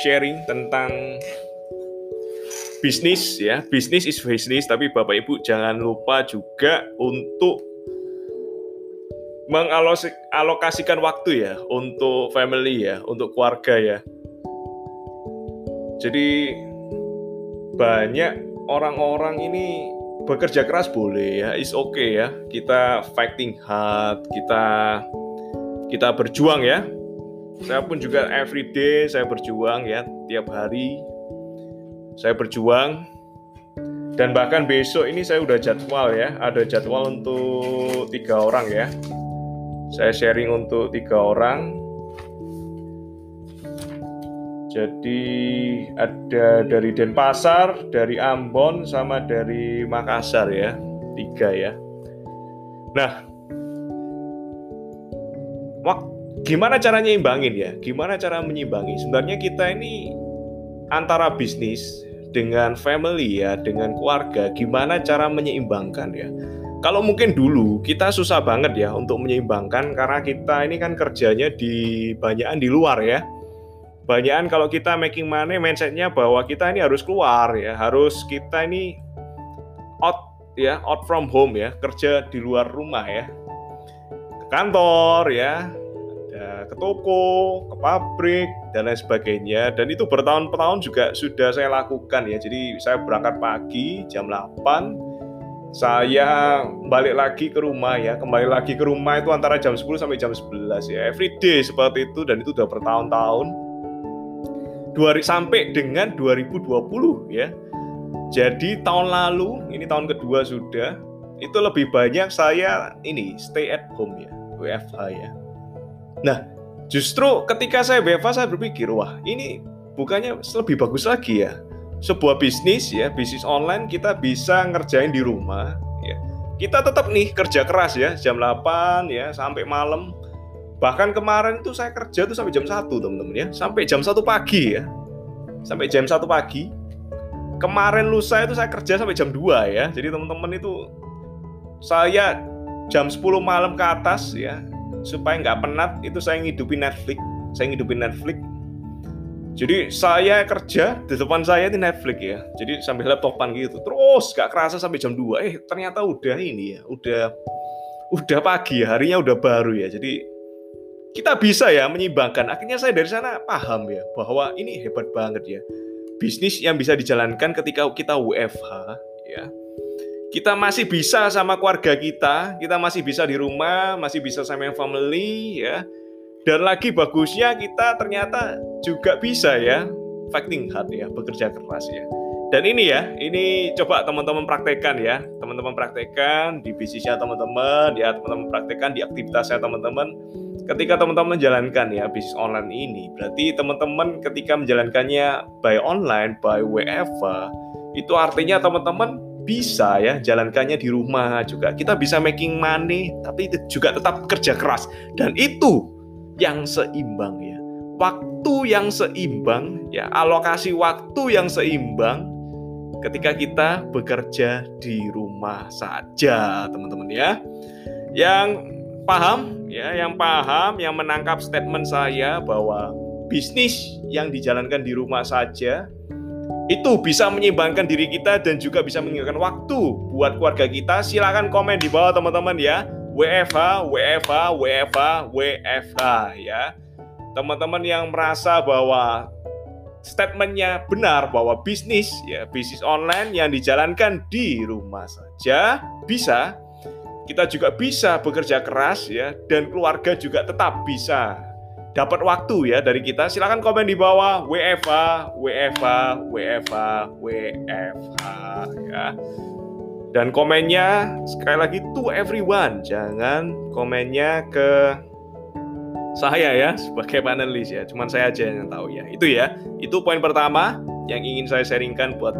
sharing tentang bisnis ya. Bisnis is business, tapi Bapak Ibu jangan lupa juga untuk mengalokasikan waktu ya untuk family ya, untuk keluarga ya. Jadi banyak orang-orang ini bekerja keras boleh ya, is okay ya. Kita fighting hard, kita kita berjuang ya. Saya pun juga every day saya berjuang ya, tiap hari saya berjuang dan bahkan besok ini saya udah jadwal ya, ada jadwal untuk tiga orang ya. Saya sharing untuk tiga orang. Jadi ada dari Denpasar, dari Ambon, sama dari Makassar ya, tiga ya. Nah, wak, gimana caranya imbangin ya? Gimana cara menyimbangi? Sebenarnya kita ini antara bisnis dengan family ya, dengan keluarga, gimana cara menyeimbangkan ya? Kalau mungkin dulu kita susah banget ya untuk menyeimbangkan karena kita ini kan kerjanya di banyakan di luar ya kebanyakan kalau kita making money mindsetnya bahwa kita ini harus keluar ya harus kita ini out ya out from home ya kerja di luar rumah ya ke kantor ya ke toko ke pabrik dan lain sebagainya. Dan itu bertahun-tahun juga sudah saya lakukan ya. Jadi saya berangkat pagi jam 8 saya balik lagi ke rumah ya. Kembali lagi ke rumah itu antara jam 10 sampai jam 11 ya. Everyday seperti itu dan itu udah bertahun-tahun. Sampai dengan 2020 ya. Jadi tahun lalu, ini tahun kedua sudah, itu lebih banyak saya ini stay at home ya, WFH ya. Nah, justru ketika saya WFH saya berpikir, wah ini bukannya lebih bagus lagi ya. Sebuah bisnis ya, bisnis online kita bisa ngerjain di rumah ya. Kita tetap nih kerja keras ya, jam 8 ya sampai malam Bahkan kemarin itu saya kerja tuh sampai jam 1 teman-teman ya. Sampai jam 1 pagi ya. Sampai jam 1 pagi. Kemarin lusa itu saya kerja sampai jam 2 ya. Jadi teman-teman itu saya jam 10 malam ke atas ya. Supaya nggak penat itu saya ngidupin Netflix. Saya ngidupin Netflix. Jadi saya kerja di depan saya itu Netflix ya. Jadi sambil laptopan gitu. Terus gak kerasa sampai jam 2. Eh ternyata udah ini ya. Udah udah pagi ya. Harinya udah baru ya. Jadi kita bisa ya menyimbangkan. Akhirnya saya dari sana paham ya bahwa ini hebat banget ya. Bisnis yang bisa dijalankan ketika kita WFH ya. Kita masih bisa sama keluarga kita, kita masih bisa di rumah, masih bisa sama yang family ya. Dan lagi bagusnya kita ternyata juga bisa ya fighting hard ya, bekerja keras ya. Dan ini ya, ini coba teman-teman praktekkan ya. Teman-teman praktekkan di bisnisnya teman-teman, ya teman-teman praktekkan di aktivitasnya teman-teman ketika teman-teman menjalankan ya bisnis online ini, berarti teman-teman ketika menjalankannya by online, by WFA, itu artinya teman-teman bisa ya jalankannya di rumah juga. Kita bisa making money, tapi juga tetap kerja keras. Dan itu yang seimbang ya. Waktu yang seimbang, ya alokasi waktu yang seimbang ketika kita bekerja di rumah saja, teman-teman ya. Yang paham ya, yang paham, yang menangkap statement saya bahwa bisnis yang dijalankan di rumah saja itu bisa menyeimbangkan diri kita dan juga bisa mengingatkan waktu buat keluarga kita. Silahkan komen di bawah teman-teman ya. WFH, WFH, WFH, WFH ya. Teman-teman yang merasa bahwa statementnya benar bahwa bisnis ya bisnis online yang dijalankan di rumah saja bisa kita juga bisa bekerja keras ya dan keluarga juga tetap bisa dapat waktu ya dari kita. Silahkan komen di bawah WFA, WFA, WFA, WFA ya. Dan komennya sekali lagi to everyone, jangan komennya ke saya ya sebagai panelis ya. Cuman saya aja yang tahu ya. Itu ya. Itu poin pertama yang ingin saya sharingkan buat